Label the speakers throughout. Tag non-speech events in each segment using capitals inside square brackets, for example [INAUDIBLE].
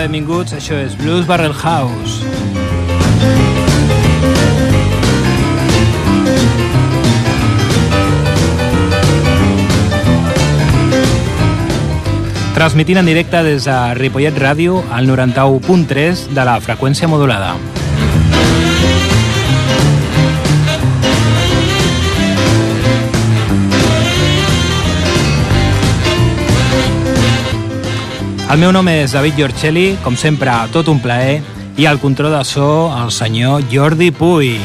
Speaker 1: tarda, benvinguts. Això és Blues Barrel House. Transmitint en directe des de Ripollet Ràdio al 91.3 de la freqüència modulada. El meu nom és David Giorcelli, com sempre, tot un plaer, i al control de so, el senyor Jordi Puy.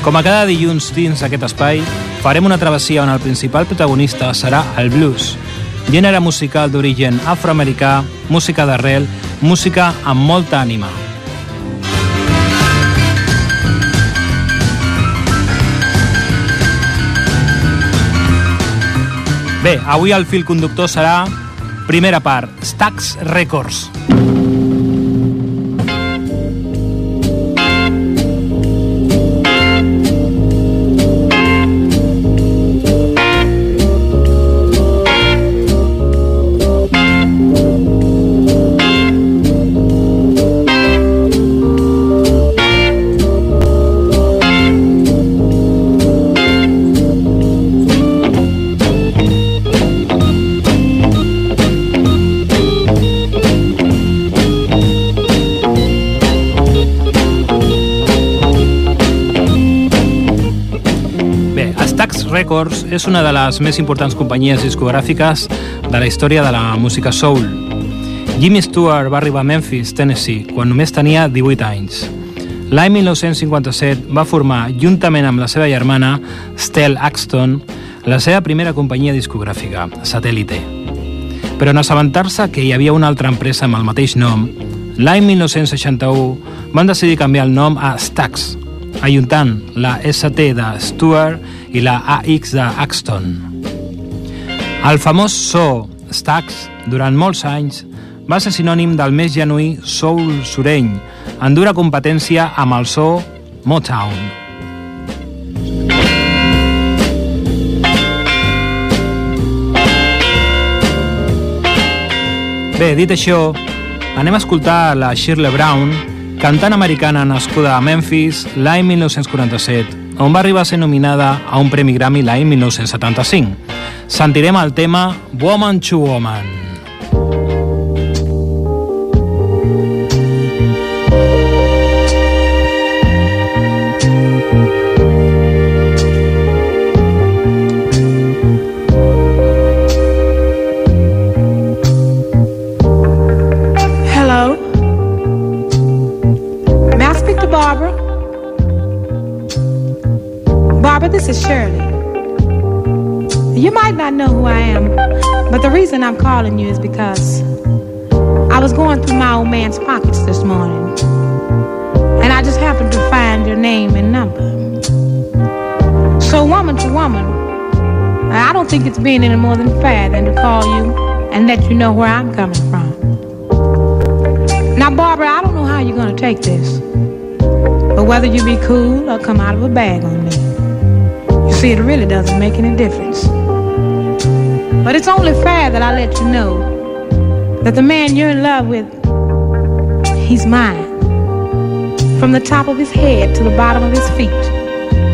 Speaker 1: Com a cada dilluns dins aquest espai, farem una travessia on el principal protagonista serà el blues, gènere musical d'origen afroamericà, música d'arrel, música amb molta ànima. Bé, avui el fil conductor serà, primera part, Stax Records. Records és una de les més importants companyies discogràfiques de la història de la música soul. Jimmy Stewart va arribar a Memphis, Tennessee, quan només tenia 18 anys. L'any 1957 va formar, juntament amb la seva germana, Stell Axton, la seva primera companyia discogràfica, Satellite. Però en assabentar-se que hi havia una altra empresa amb el mateix nom, l'any 1961 van decidir canviar el nom a Stax, ajuntant la ST de Stewart i la AX de Axton. El famós so Stax, durant molts anys, va ser sinònim del més genuí soul sureny, en dura competència amb el so Motown. Bé, dit això, anem a escoltar la Shirley Brown, cantant americana nascuda a Memphis l'any 1947, on va arribar a ser nominada a un Premi Grammy l'any 1975. Sentirem el tema Woman to Woman.
Speaker 2: Shirley. You might not know who I am, but the reason I'm calling you is because I was going through my old man's pockets this morning, and I just happened to find your name and number. So, woman to woman, I don't think it's being any more than fair than to call you and let you know where I'm coming from. Now, Barbara, I don't know how you're going to take this, but whether you be cool or come out of a bag on me. See, it really doesn't make any difference. But it's only fair that I let you know that the man you're in love with, he's mine. From the top of his head to the bottom of his feet,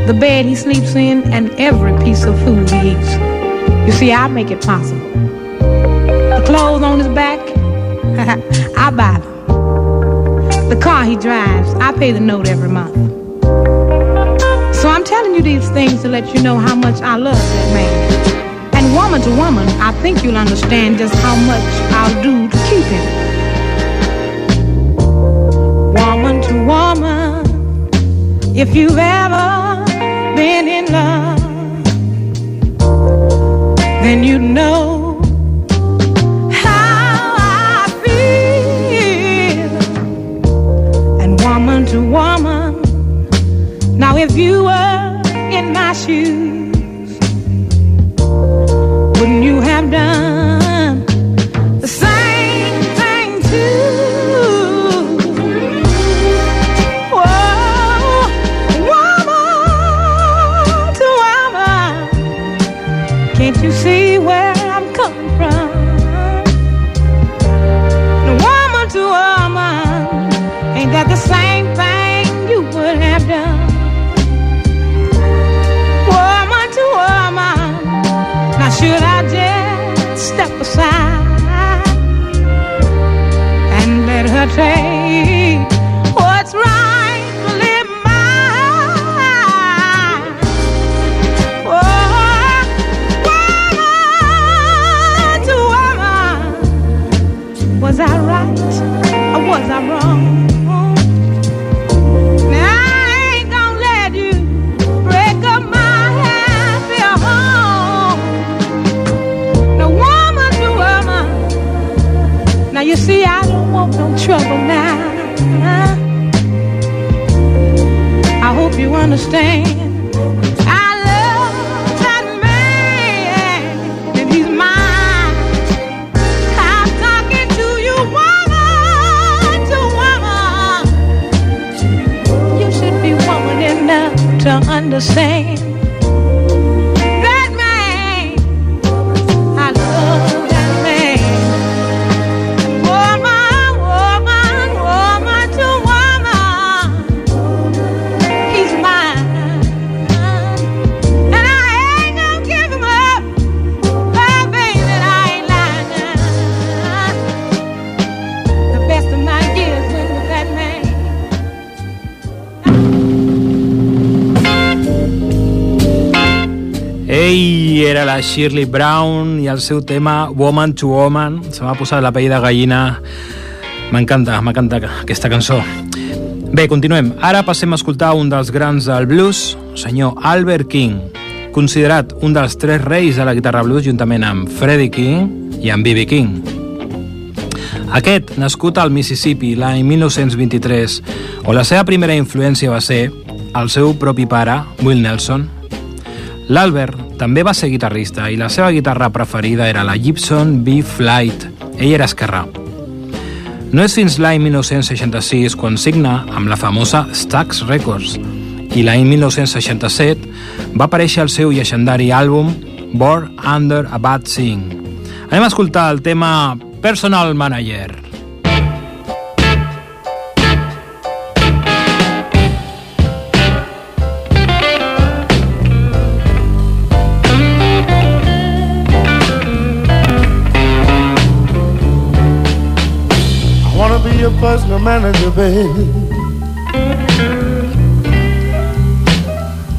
Speaker 2: the bed he sleeps in, and every piece of food he eats. You see, I make it possible. The clothes on his back, [LAUGHS] I buy them. The car he drives, I pay the note every month. Telling you these things to let you know how much I love that man. And woman to woman, I think you'll understand just how much I'll do to keep him. Woman to woman, if you've ever been in love, then you know my shoes, wouldn't you have done understand. I love that man, and he's mine. I'm talking to you, woman to woman. You should be woman enough to understand.
Speaker 1: La Shirley Brown i el seu tema Woman to Woman. Se m'ha posat la pell de gallina. M'encanta, m'encanta aquesta cançó. Bé, continuem. Ara passem a escoltar un dels grans del blues, senyor Albert King, considerat un dels tres reis de la guitarra blues juntament amb Freddie King i amb B.B. King. Aquest, nascut al Mississippi l'any 1923, on la seva primera influència va ser el seu propi pare, Will Nelson. L'Albert també va ser guitarrista i la seva guitarra preferida era la Gibson B-Flight. Ell era esquerrà. No és fins l'any 1966 quan signa amb la famosa Stax Records i l'any 1967 va aparèixer el seu llegendari àlbum Born Under a Bad Sing. Anem a escoltar el tema Personal Manager.
Speaker 3: Your personal manager, baby.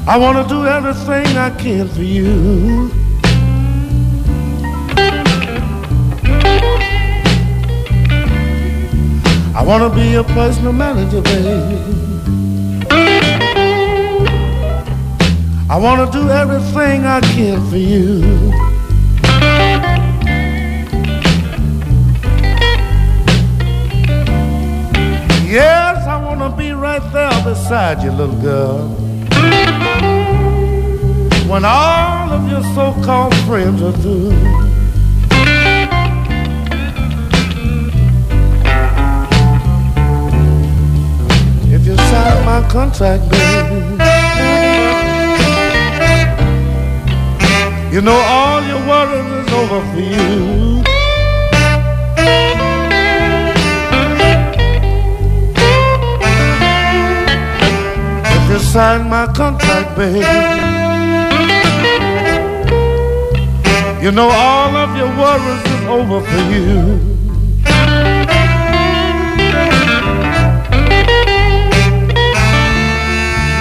Speaker 3: I wanna do everything I can for you. I wanna be your personal manager, baby. I wanna do everything I can for you. Yes, I wanna be right there beside you, little girl. When all of your so-called friends are through. If you sign my contract, baby, you know all your worries is over for you. You sign my contract, baby, you know all of your worries is over for you.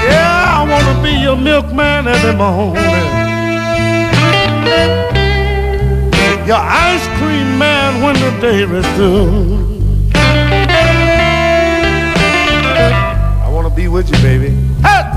Speaker 3: Yeah, I wanna be your milkman every morning. Your ice cream man when the day is through. I wanna be with you, baby. Hey!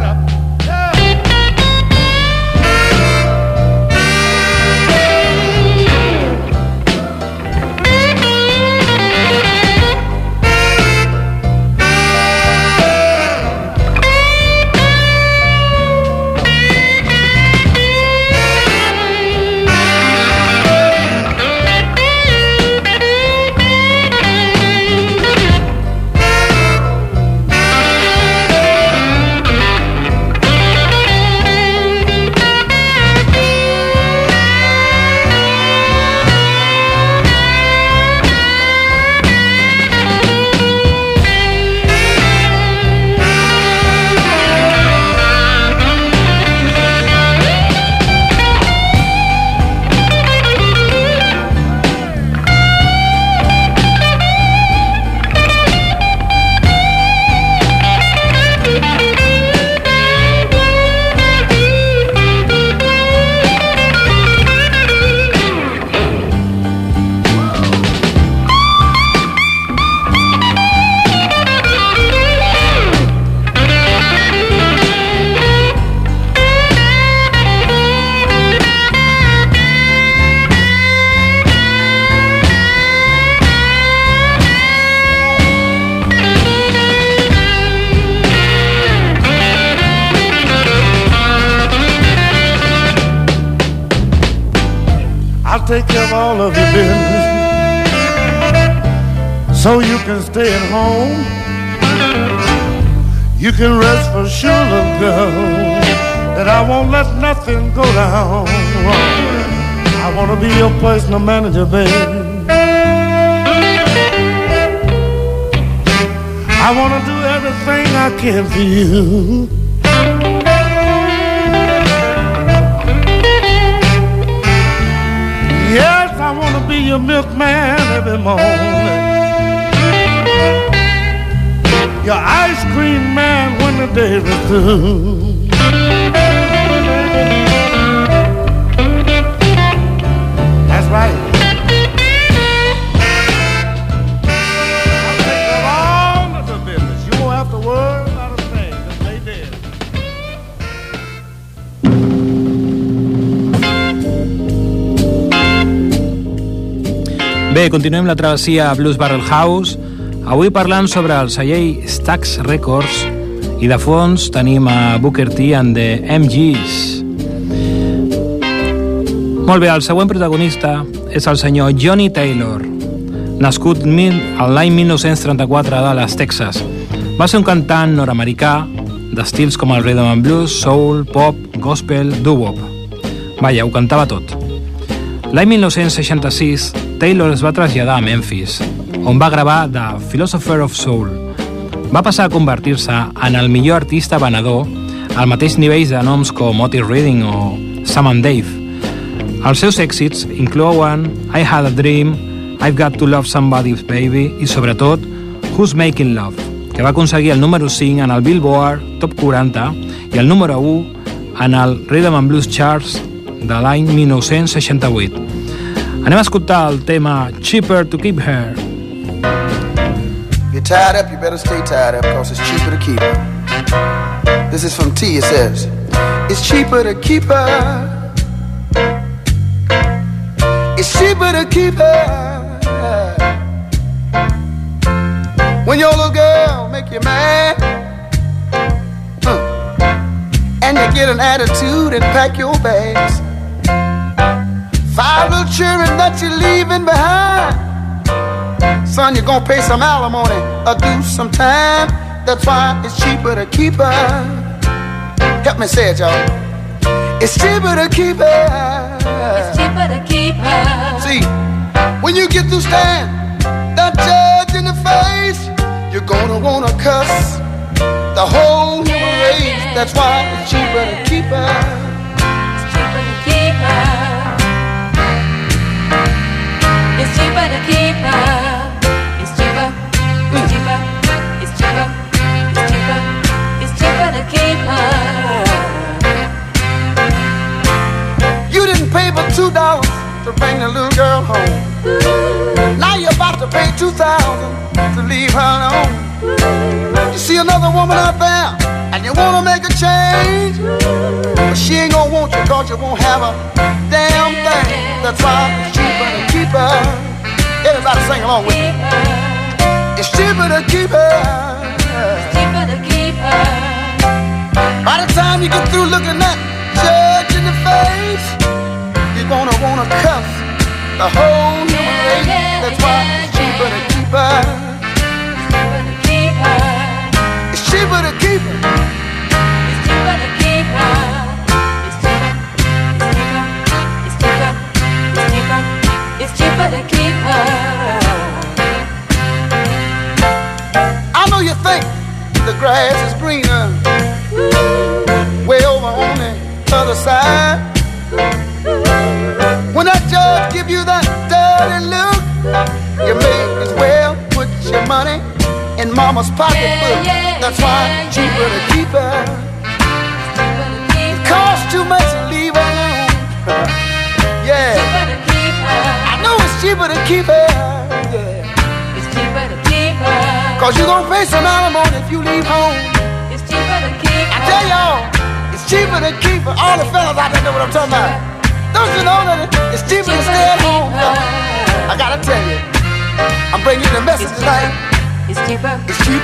Speaker 3: Your personal manager, baby. I want to do everything I can for you. Yes, I want to be your milkman every morning. Your ice cream man when the day is through. Right.
Speaker 1: Bé, continuem la travessia a Blues Barrel House, avui parlant sobre el celler Stax Records i de fons tenim a Booker T and the MGs. Molt bé, el següent protagonista és el senyor Johnny Taylor, nascut l'any 1934 a Dallas, Texas. Va ser un cantant nord-americà d'estils com el rhythm and blues, soul, pop, gospel, doo-wop. Vaja, ho cantava tot. L'any 1966, Taylor es va traslladar a Memphis, on va gravar The Philosopher of Soul. Va passar a convertir-se en el millor artista venedor al mateix nivell de noms com Otis Reading o Sam and Dave. Els seus èxits inclouen I Had a Dream, I've Got to Love Somebody's Baby i, sobretot, Who's Making Love, que va aconseguir el número 5 en el Billboard Top 40 i el número 1 en el Rhythm and Blues Charts de l'any 1968. Anem a escoltar el tema Cheaper to Keep Her.
Speaker 4: You're tied up, you better stay tied up because it's cheaper to keep her. This is from T, it says, It's cheaper to keep her. It's cheaper to keep her. When your little girl make you mad and you get an attitude and pack your bags. Five little children that you're leaving behind. Son, you're gonna pay some alimony or do some time. That's why it's cheaper to keep her. Help me say it, y'all. It's cheaper to keep her.
Speaker 5: It's cheaper to keep her.
Speaker 4: See, when you get to stand that judge in the face, you're gonna wanna cuss the whole human race. That's why it's cheaper to keep her.
Speaker 5: It's cheaper to keep her. It's cheaper to keep her.
Speaker 4: Pay but two dollars to bring the little girl home. Now you're about to pay two thousand to leave her alone. You see another woman out there and you wanna make a change, but she ain't gonna want you cause you won't have a damn thing. That's why it's cheaper to keep her. Everybody sing along with me. It's cheaper to keep her.
Speaker 5: It's cheaper to keep her.
Speaker 4: By the time you get through looking that judge in the face, gonna wanna cuss the whole human race. That's why it's cheaper to keep her.
Speaker 5: Cheaper to keep her.
Speaker 4: It's cheaper to keep her.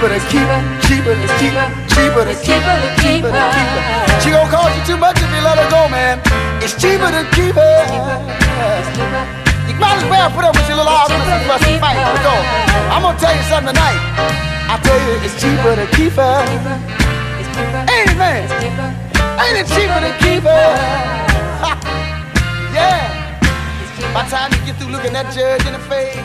Speaker 5: It's cheaper to keep her, cheaper to
Speaker 4: It's keep her,
Speaker 5: cheaper. to keep her, keep
Speaker 4: to keep her. She gonna cost you too much if you let her go, man. It's cheaper to keep her. You might as well put up with your little arguments and fuss and fight. Because I'm gonna tell you something tonight. I tell you, it's cheaper to keep her. Ain't it, man? Ain't it cheaper to keep her? yeah. By the time you get through looking that judge in the face.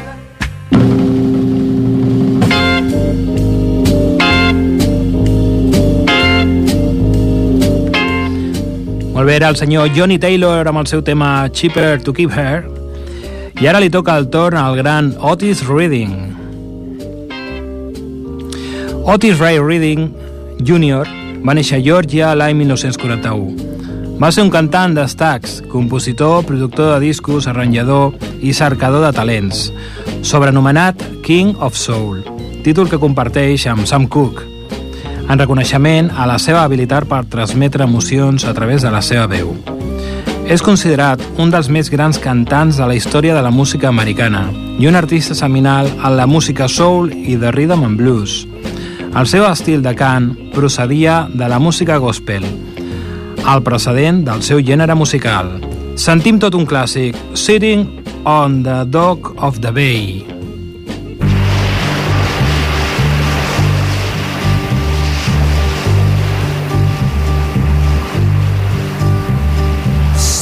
Speaker 1: Molt bé, era el senyor Johnny Taylor amb el seu tema Cheaper to Keep Her. I ara li toca el torn al gran Otis Reading. Otis Ray Reading Jr. va néixer a Georgia l'any 1941. Va ser un cantant d'estacs, compositor, productor de discos, arranjador i cercador de talents, sobrenomenat King of Soul, títol que comparteix amb Sam Cooke, en reconeixement a la seva habilitat per transmetre emocions a través de la seva veu. És considerat un dels més grans cantants de la història de la música americana i un artista seminal en la música soul i de rhythm and blues. El seu estil de cant procedia de la música gospel, el precedent del seu gènere musical. Sentim tot un clàssic, Sitting on the Dock of the Bay.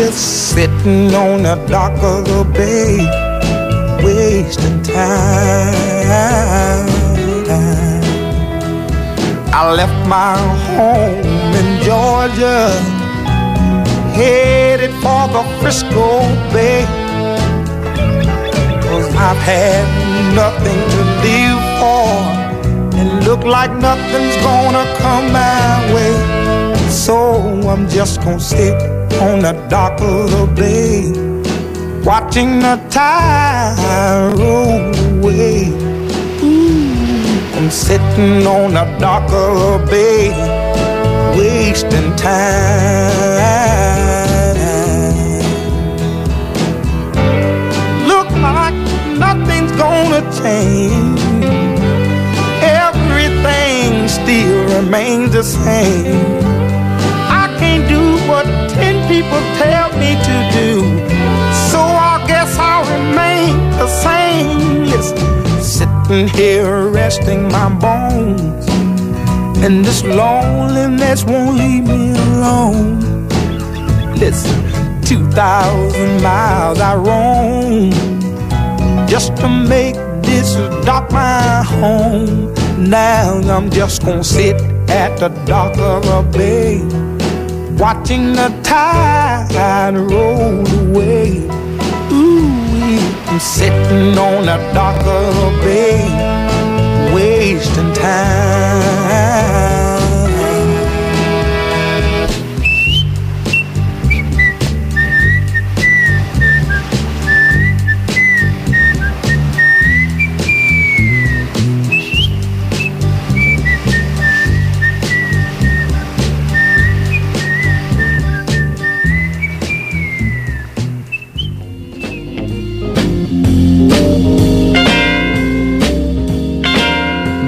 Speaker 6: Just sitting on the dock of the bay, wasting time. I left my home in Georgia, headed for the Frisco Bay. Cause I've had nothing to live for, and look like nothing's gonna come my way. I'm just gonna sit on the dock of the bay, watching the tide roll away. Ooh, I'm sitting on the dock of the bay, wasting time. Look like nothing's gonna change. Everything still remains the same. Can't do what ten people tell me to do. So I guess I'll remain the same. Listen, sitting here resting my bones. And this loneliness won't leave me alone. Listen, 2,000 miles I roam just to make this dock my home. Now I'm just gonna sit at the dock of a bay, watching the tide roll away. Ooh, I'm sitting on the dock of a bay, wasting time.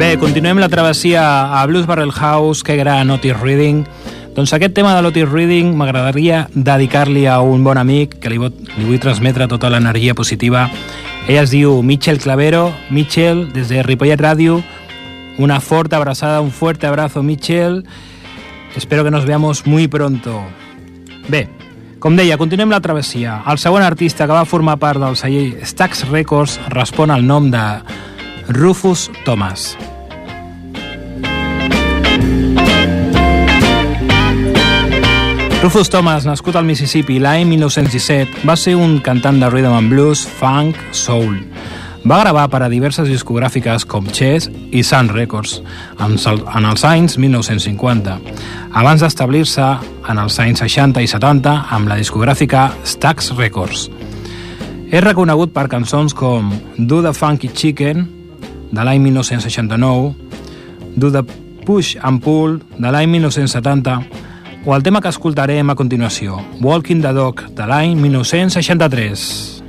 Speaker 1: Bé, continuem la travessia a Blues Barrel House, que gran Otis Reading. Doncs aquest tema de l'Otis Reading m'agradaria dedicar-li a un bon amic que li, vull, li vull transmetre tota l'energia positiva. Ell es diu Michel Clavero. Michel, des de Ripollet Ràdio, una forta abrazada, un fuerte abrazo, Michel. Espero que nos veamos muy pronto. Bé, com deia, continuem la travessia. El següent artista que va formar part del celler Stax Records respon al nom de Rufus Thomas. Rufus Thomas, nascut al Mississippi l'any 1917, va ser un cantant de rhythm and blues, funk, soul. Va gravar per a diverses discogràfiques com Chess i Sun Records en els anys 1950, abans d'establir-se en els anys 60 i 70 amb la discogràfica Stax Records. És reconegut per cançons com Do the Funky Chicken, de l'any 1969, Do the Push and Pull, de l'any 1970, o el tema que escoltarem a continuació, Walking the Dog, de l'any 1963.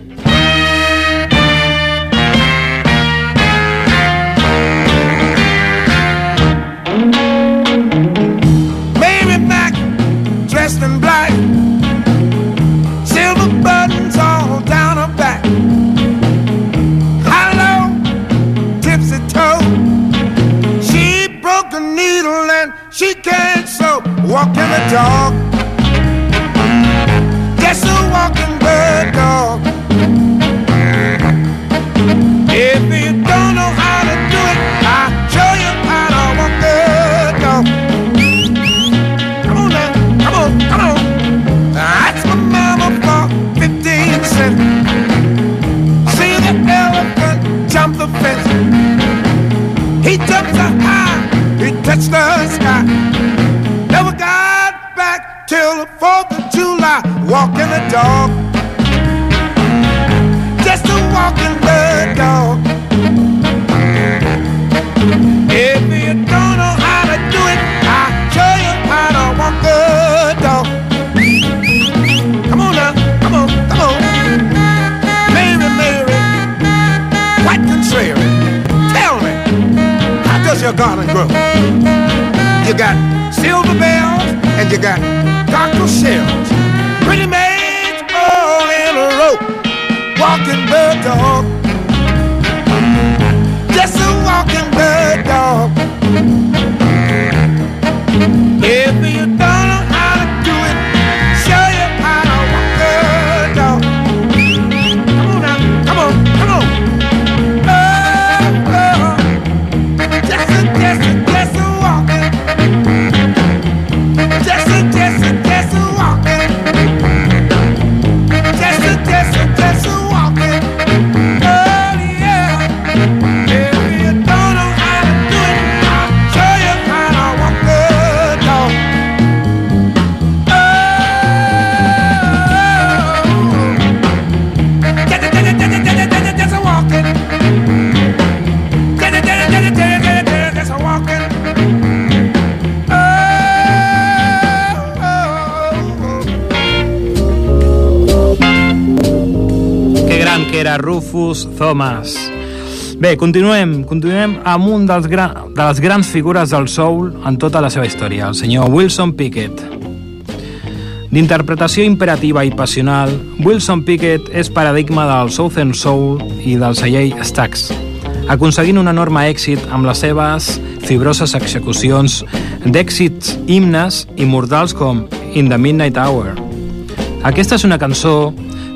Speaker 7: Walking the dog. Guess a walking bird dog.
Speaker 1: Rufus Thomas. Bé, continuem, continuem amb un dels gran, de les grans figures del soul en tota la seva història, el senyor Wilson Pickett. D'interpretació imperativa i passional, Wilson Pickett és paradigma del Southern Soul i del celler Stax, aconseguint un enorme èxit amb les seves fibroses execucions d'èxits himnes immortals com In the Midnight Hour. Aquesta és una cançó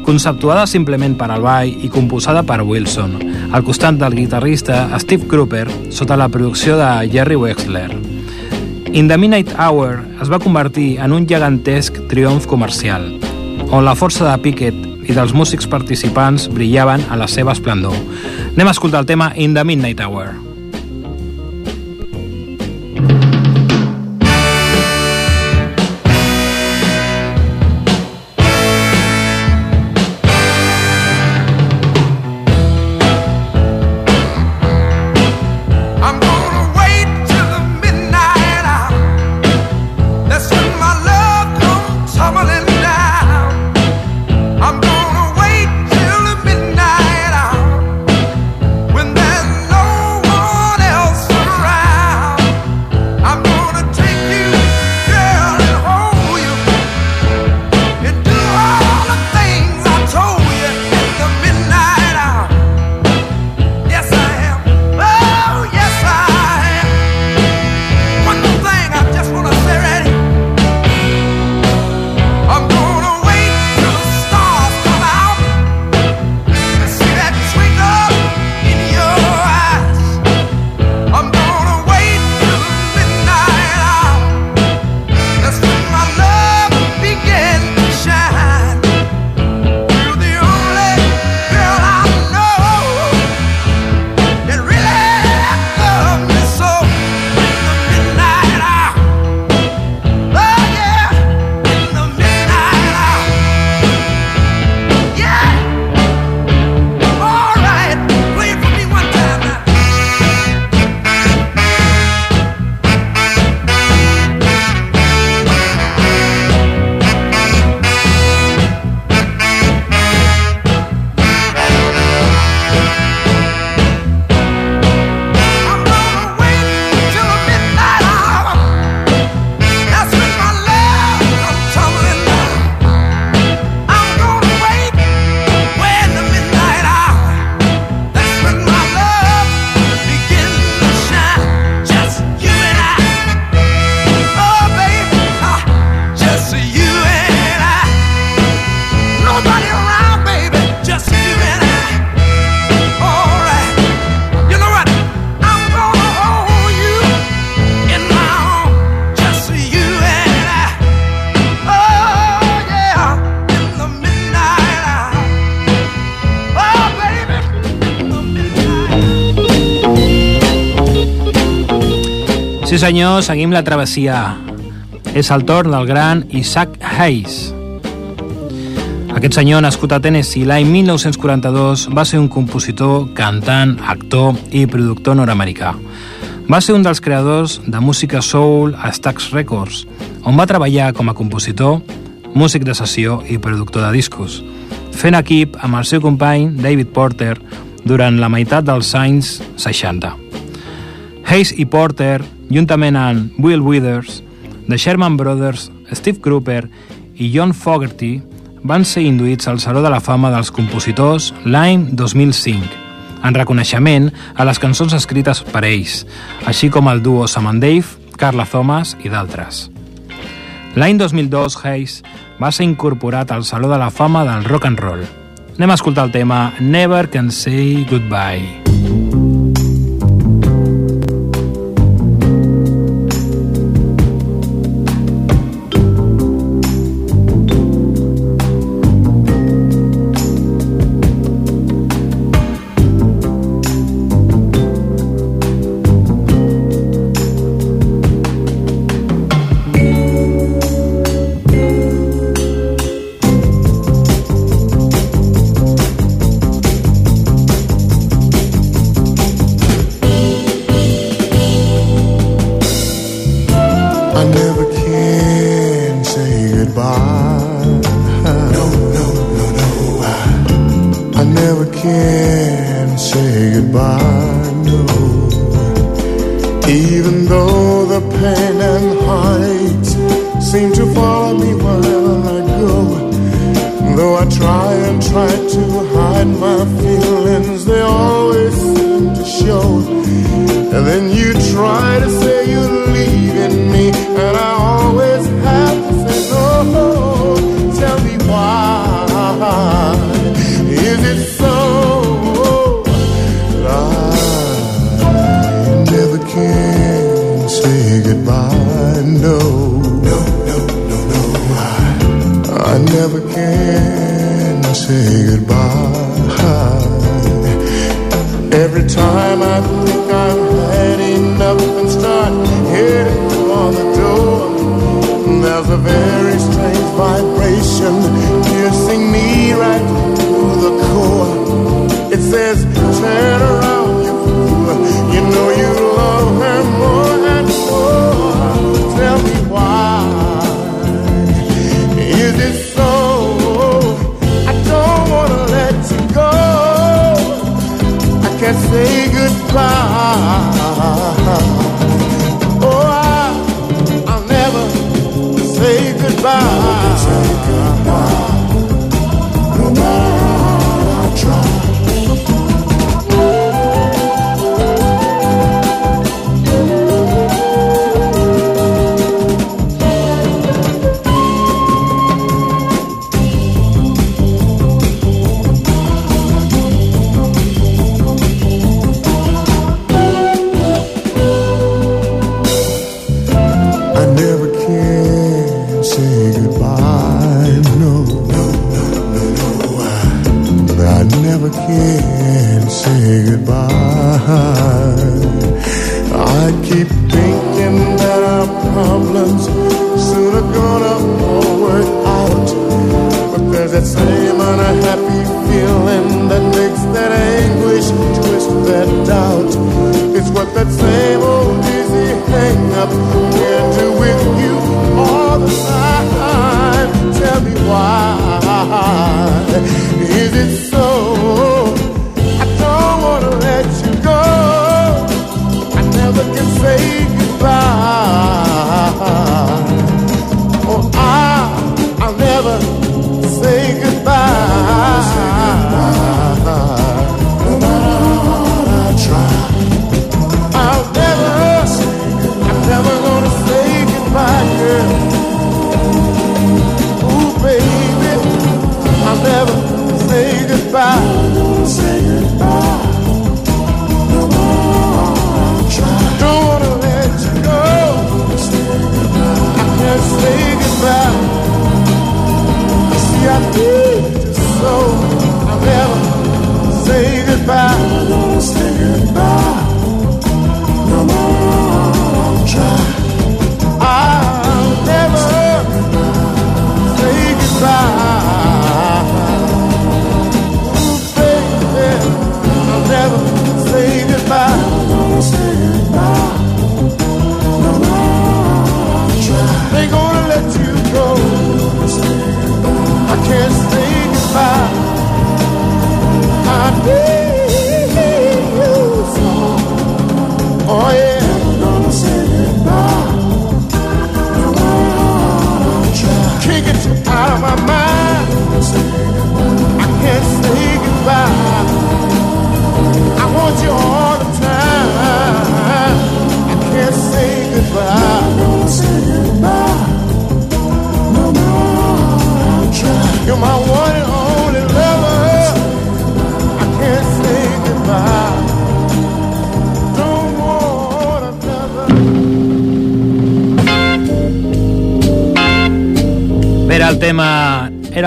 Speaker 1: conceptuada simplement per al ball i composada per Wilson, al costat del guitarrista Steve Cropper sota la producció de Jerry Wexler. In the Midnight Hour es va convertir en un gegantesc triomf comercial, on la força de Pickett i dels músics participants brillaven a la seva esplendor. Anem a escoltar el tema In the Midnight Hour. Sí senyor, seguim la travessia. És el torn del gran Isaac Hayes. Aquest senyor, nascut a Tennessee l'any 1942, va ser un compositor, cantant, actor i productor nord-americà. Va ser un dels creadors de música soul a Stax Records, on va treballar com a compositor, músic de sessió i productor de discos, fent equip amb el seu company David Porter durant la meitat dels anys 60. Hayes i Porter, juntament amb Will Withers, The Sherman Brothers, Steve Cropper i John Fogerty, van ser induïts al Saló de la Fama dels Compositors l'any 2005, en reconeixement a les cançons escrites per ells, així com el duo Sam and Dave, Carla Thomas i d'altres. L'any 2002, Hayes va ser incorporat al Saló de la Fama del Rock and Roll. Anem a escoltar el tema Never Can Say Goodbye.
Speaker 3: can say goodbye, no. Even though the pain and heights seem to follow me wherever I go,
Speaker 1: though I try
Speaker 3: and try to hide my feelings, they always seem to show. And then you try to say you say goodbye. Every time I think I've had enough and start heading for the door, there's a very strange vibration piercing me right to the core. It says, "Turn." cloud.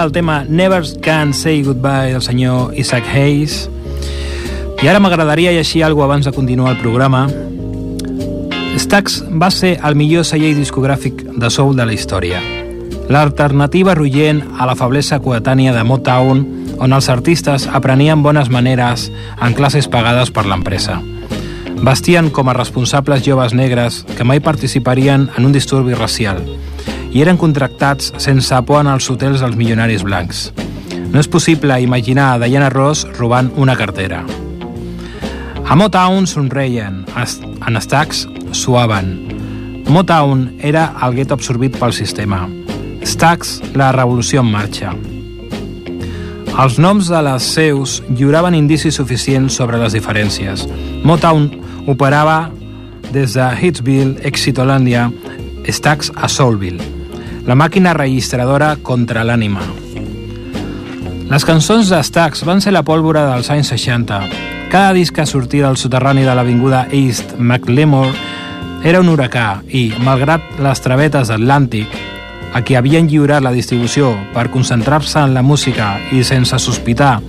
Speaker 1: Era el tema Never Can Say Goodbye del senyor Isaac Hayes. I ara m'agradaria llegir alguna abans de continuar el programa. Stax va ser el millor celler discogràfic de soul de la història. L'alternativa rugent a la feblesa coetània de Motown, on els artistes aprenien bones maneres en classes pagades per l'empresa. Vestien com a responsables joves negres que mai participarien en un disturbi racial i eren contractats sense por en els hotels dels milionaris blancs. No és possible imaginar Diana Ross robant una cartera. A Motown somreien, en Stax suaven. Motown era el gueto absorbit pel sistema. Stax, la revolució en marxa. Els noms de les seus lliuraven indicis suficients sobre les diferències. Motown operava des de Hitsville, Exitolàndia, Stax a Soulville, la màquina registradora contra l'ànima. Les cançons de Stax van ser la pólvora dels anys 60. Cada disc que sortia del soterrani de l'avinguda East McLemore era un huracà i, malgrat les travetes d'Atlàntic, a qui havien lliurat la distribució per concentrar-se en la música i sense sospitar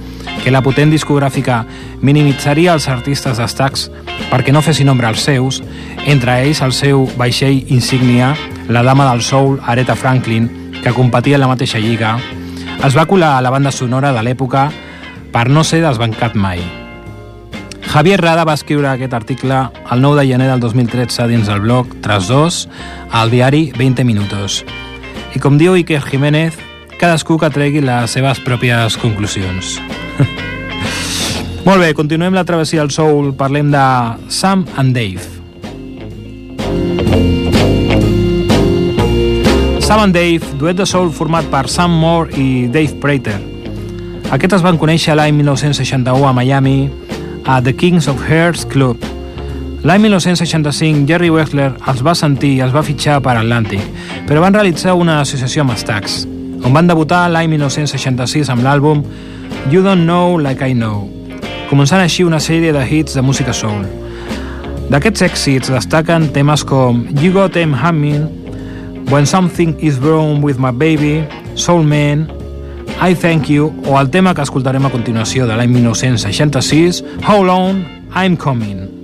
Speaker 1: que la potent discogràfica minimitzaria els artistes d'estacs perquè no fessin ombra als seus, entre ells el seu vaixell insígnia, la dama del soul Aretha Franklin, que competia en la mateixa lliga, es va colar a la banda sonora de l'època per no ser desbancat mai. Javier Rada va escriure aquest article el 9 de gener del 2013 dins el blog Tras 2 al diari 20 Minutos. I com diu Iker Jiménez, cadascú que tregui les seves pròpies conclusions. [LAUGHS] Molt bé, continuem la travessia del soul, parlem de Sam and Dave. Sam and Dave, duet de soul format per Sam Moore i Dave Prater. Aquests es van conèixer l'any 1961 a Miami a The Kings of Hearts Club. L'any 1965, Jerry Wexler els va sentir i els va fitxar per Atlantic, però van realitzar una associació amb Stax, on van debutar l'any 1966 amb l'àlbum You Don't Know Like I Know, començant així una sèrie de hits de música soul. D'aquests èxits destaquen temes com You Got Em Humming, When Something Is Wrong With My Baby, Soul Man, I Thank You o el tema que escoltarem a continuació de l'any 1966, How Long I'm Coming.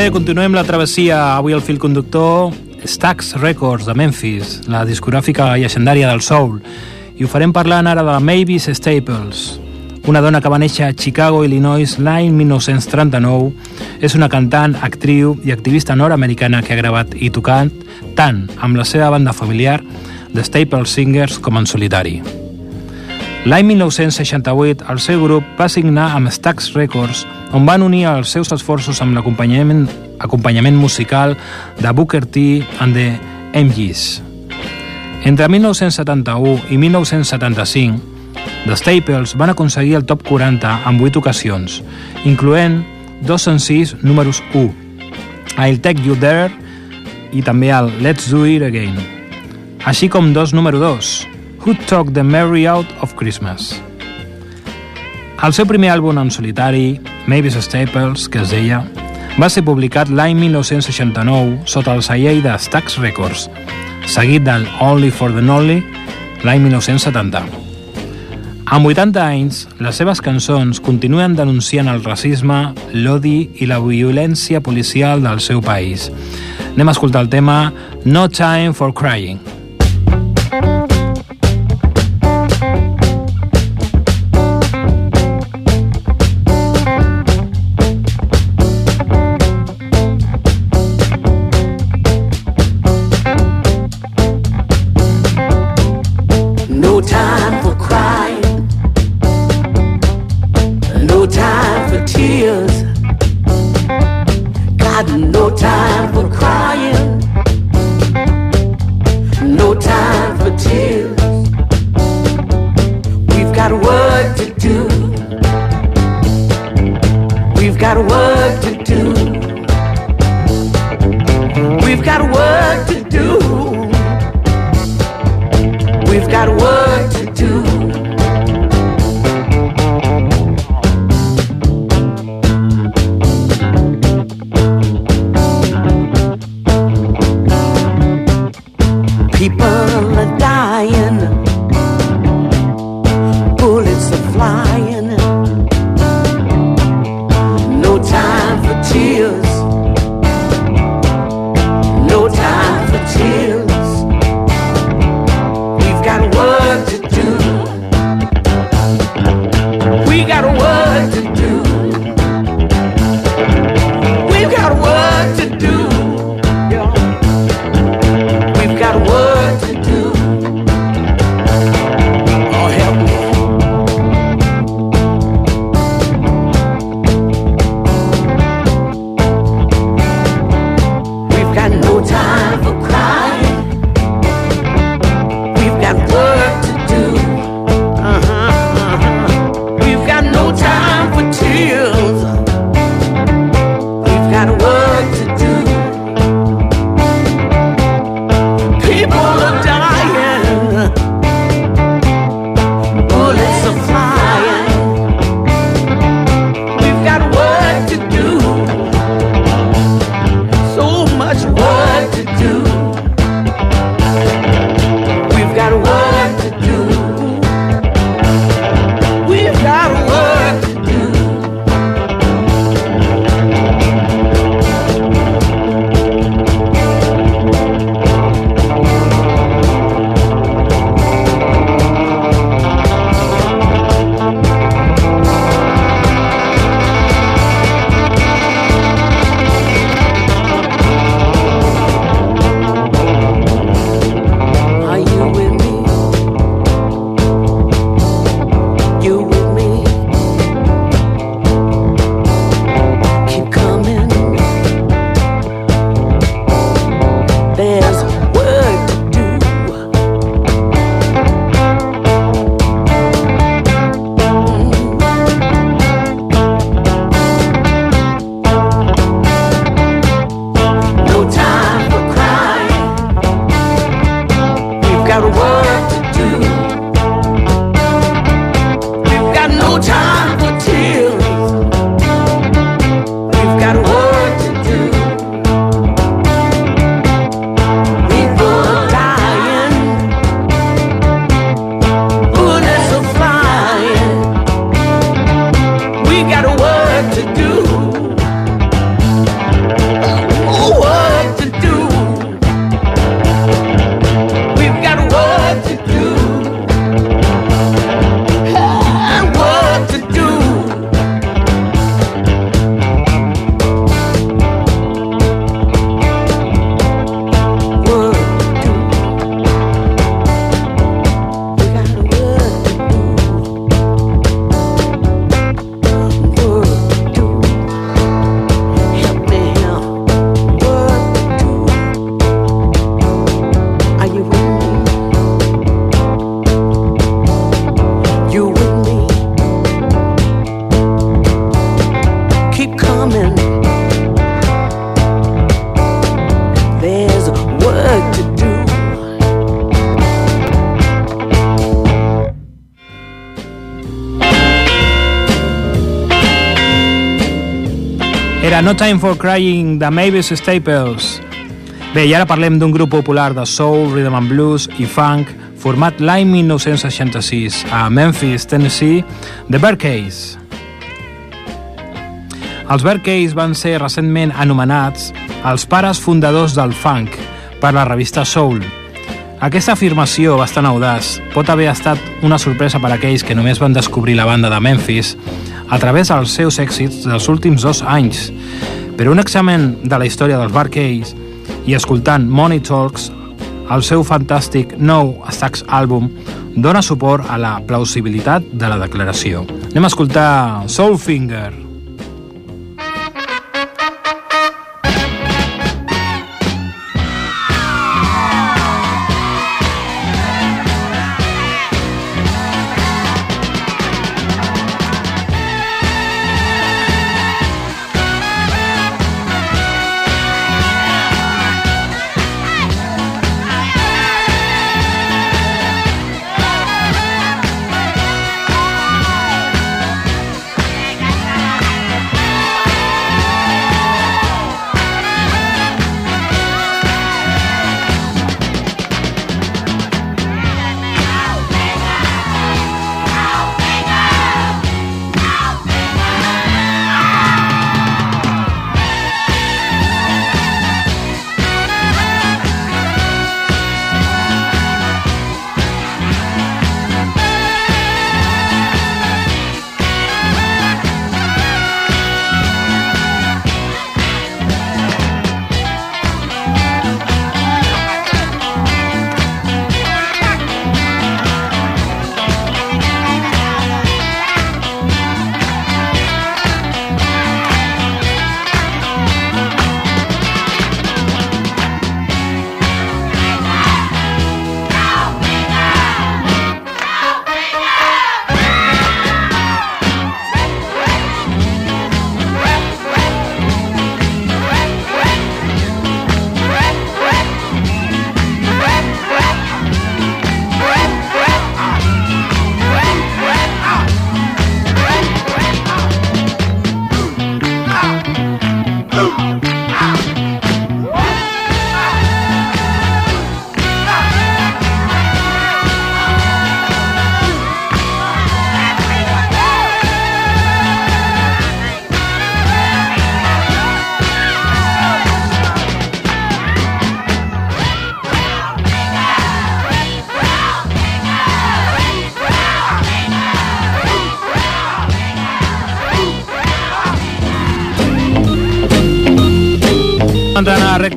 Speaker 1: Bé, continuem la travessia. Avui el fil conductor Stax Records de Memphis, la discogràfica llegendària del soul. I ho farem parlant ara de Mavis Staples, una dona que va néixer a Chicago, Illinois, l'any 1939. És una cantant, actriu i activista nord-americana que ha gravat i tocat tant amb la seva banda familiar The Staples Singers com en solitari. L'any 1968, el seu grup va signar amb Stax Records, on van unir els seus esforços amb l'acompanyament acompanyament musical de Booker T and the MGs. Entre 1971 i 1975, The Staples van aconseguir el top 40 en 8 ocasions, incloent dos senzills números 1, I'll Take You There i també el Let's Do It Again, així com dos número 2, Who Took the Merry Out of Christmas. El seu primer àlbum en solitari, Mavis Staples, que es deia, va ser publicat l'any 1969 sota el celler de Stax Records, seguit del Only for the Lonely l'any 1970. Amb 80 anys, les seves cançons continuen denunciant el racisme, l'odi i la violència policial del seu país. Anem a escoltar el tema No Time for Crying.
Speaker 8: falar. No Time for Crying
Speaker 1: de Mavis Staples. Bé, i ara parlem d'un grup popular de soul, rhythm and blues i funk format l'any 1966 a Memphis, Tennessee, The Bearcase. Els Bearcase van ser recentment anomenats els pares fundadors del funk per la revista Soul. Aquesta afirmació bastant audaç pot haver estat una sorpresa per a aquells que només van descobrir la banda de Memphis a través dels seus èxits dels últims dos anys. Però un examen de la història dels Bearcase i escoltant Money Talks el seu fantàstic nou Stax àlbum dona suport a la plausibilitat de la declaració. Anem a escoltar Soulfinger. entrant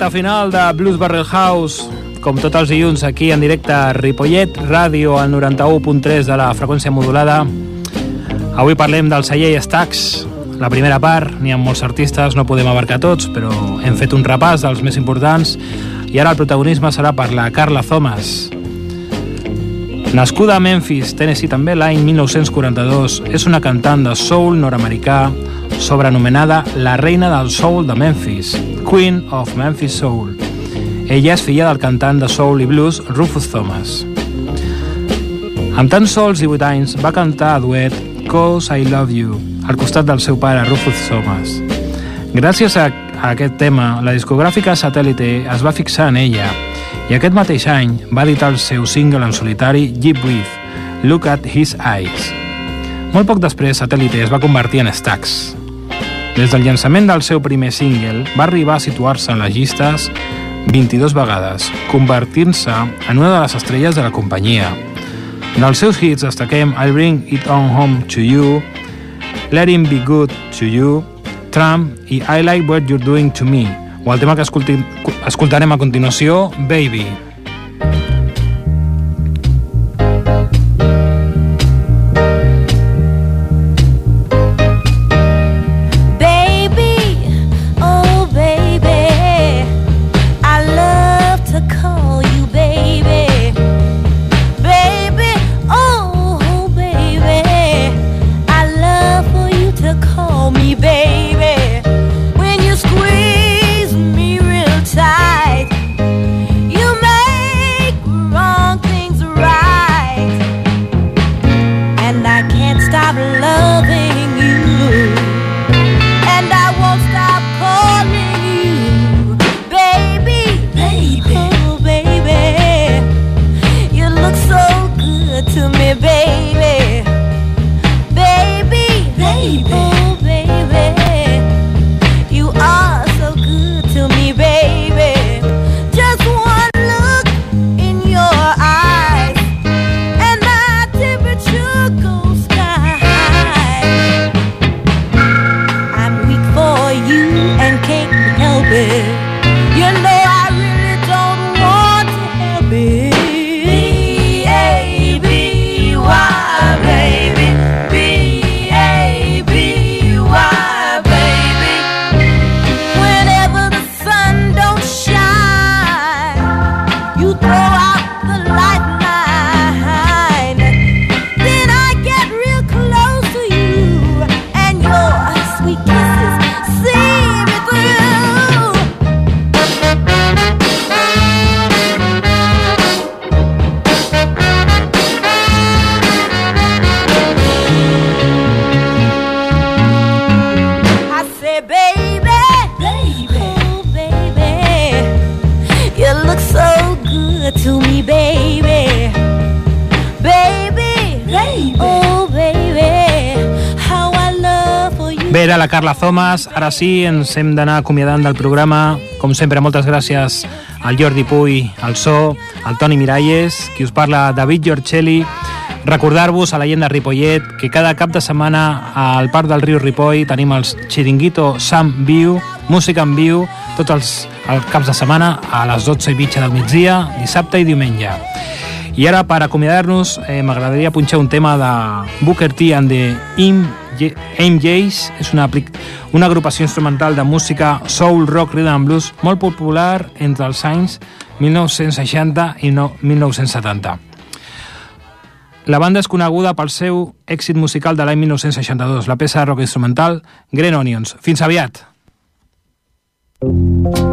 Speaker 1: recta final de Blues Barrel House, com tots els dilluns aquí en directe a Ripollet, ràdio al 91.3 de la freqüència modulada. Avui parlem del celler Stax, la primera part, n'hi ha molts artistes, no podem abarcar tots, però hem fet un repàs dels més importants i ara el protagonisme serà per la Carla Thomas. Nascuda a Memphis, Tennessee també l'any 1942, és una cantant de soul nord-americà sobrenomenada la reina del soul de Memphis, Queen of Memphis Soul. Ella és filla del cantant de soul i blues Rufus Thomas. Amb tan sols 18 anys va cantar a duet Cause I Love You al costat del seu pare Rufus Thomas. Gràcies a, a aquest tema, la discogràfica Satellite es va fixar en ella i aquest mateix any va editar el seu single en solitari Jeep With, Look at His Eyes. Molt poc després, Satellite es va convertir en Stax. Des del llançament del seu primer single, va arribar a situar-se en les llistes 22 vegades, convertint-se en una de les estrelles de la companyia. Dels seus hits destaquem I'll Bring It On Home To You, Let Him Be Good To You, Trump i I Like What You're Doing To Me, o el tema que escolti, escoltarem a continuació, Baby.
Speaker 9: Baby,
Speaker 1: Thomas. Ara sí, ens hem d'anar acomiadant del programa. Com sempre, moltes gràcies al Jordi Puy, al So, al Toni Miralles, qui us parla, David Giorcelli. Recordar-vos a la llegenda Ripollet que cada cap de setmana al Parc del Riu Ripoll tenim els Chiringuito Sam Viu, música en viu, tots els, els caps de setmana a les 12 i mitja del migdia, dissabte i diumenge. I ara, per acomiadar-nos, eh, m'agradaria punxar un tema de Booker T and the MJs. És una, una agrupació instrumental de música soul, rock, rhythm and blues molt popular entre els anys 1960 i no, 1970. La banda és coneguda pel seu èxit musical de l'any 1962, la peça de rock instrumental Green Onions. Fins aviat! Thank you.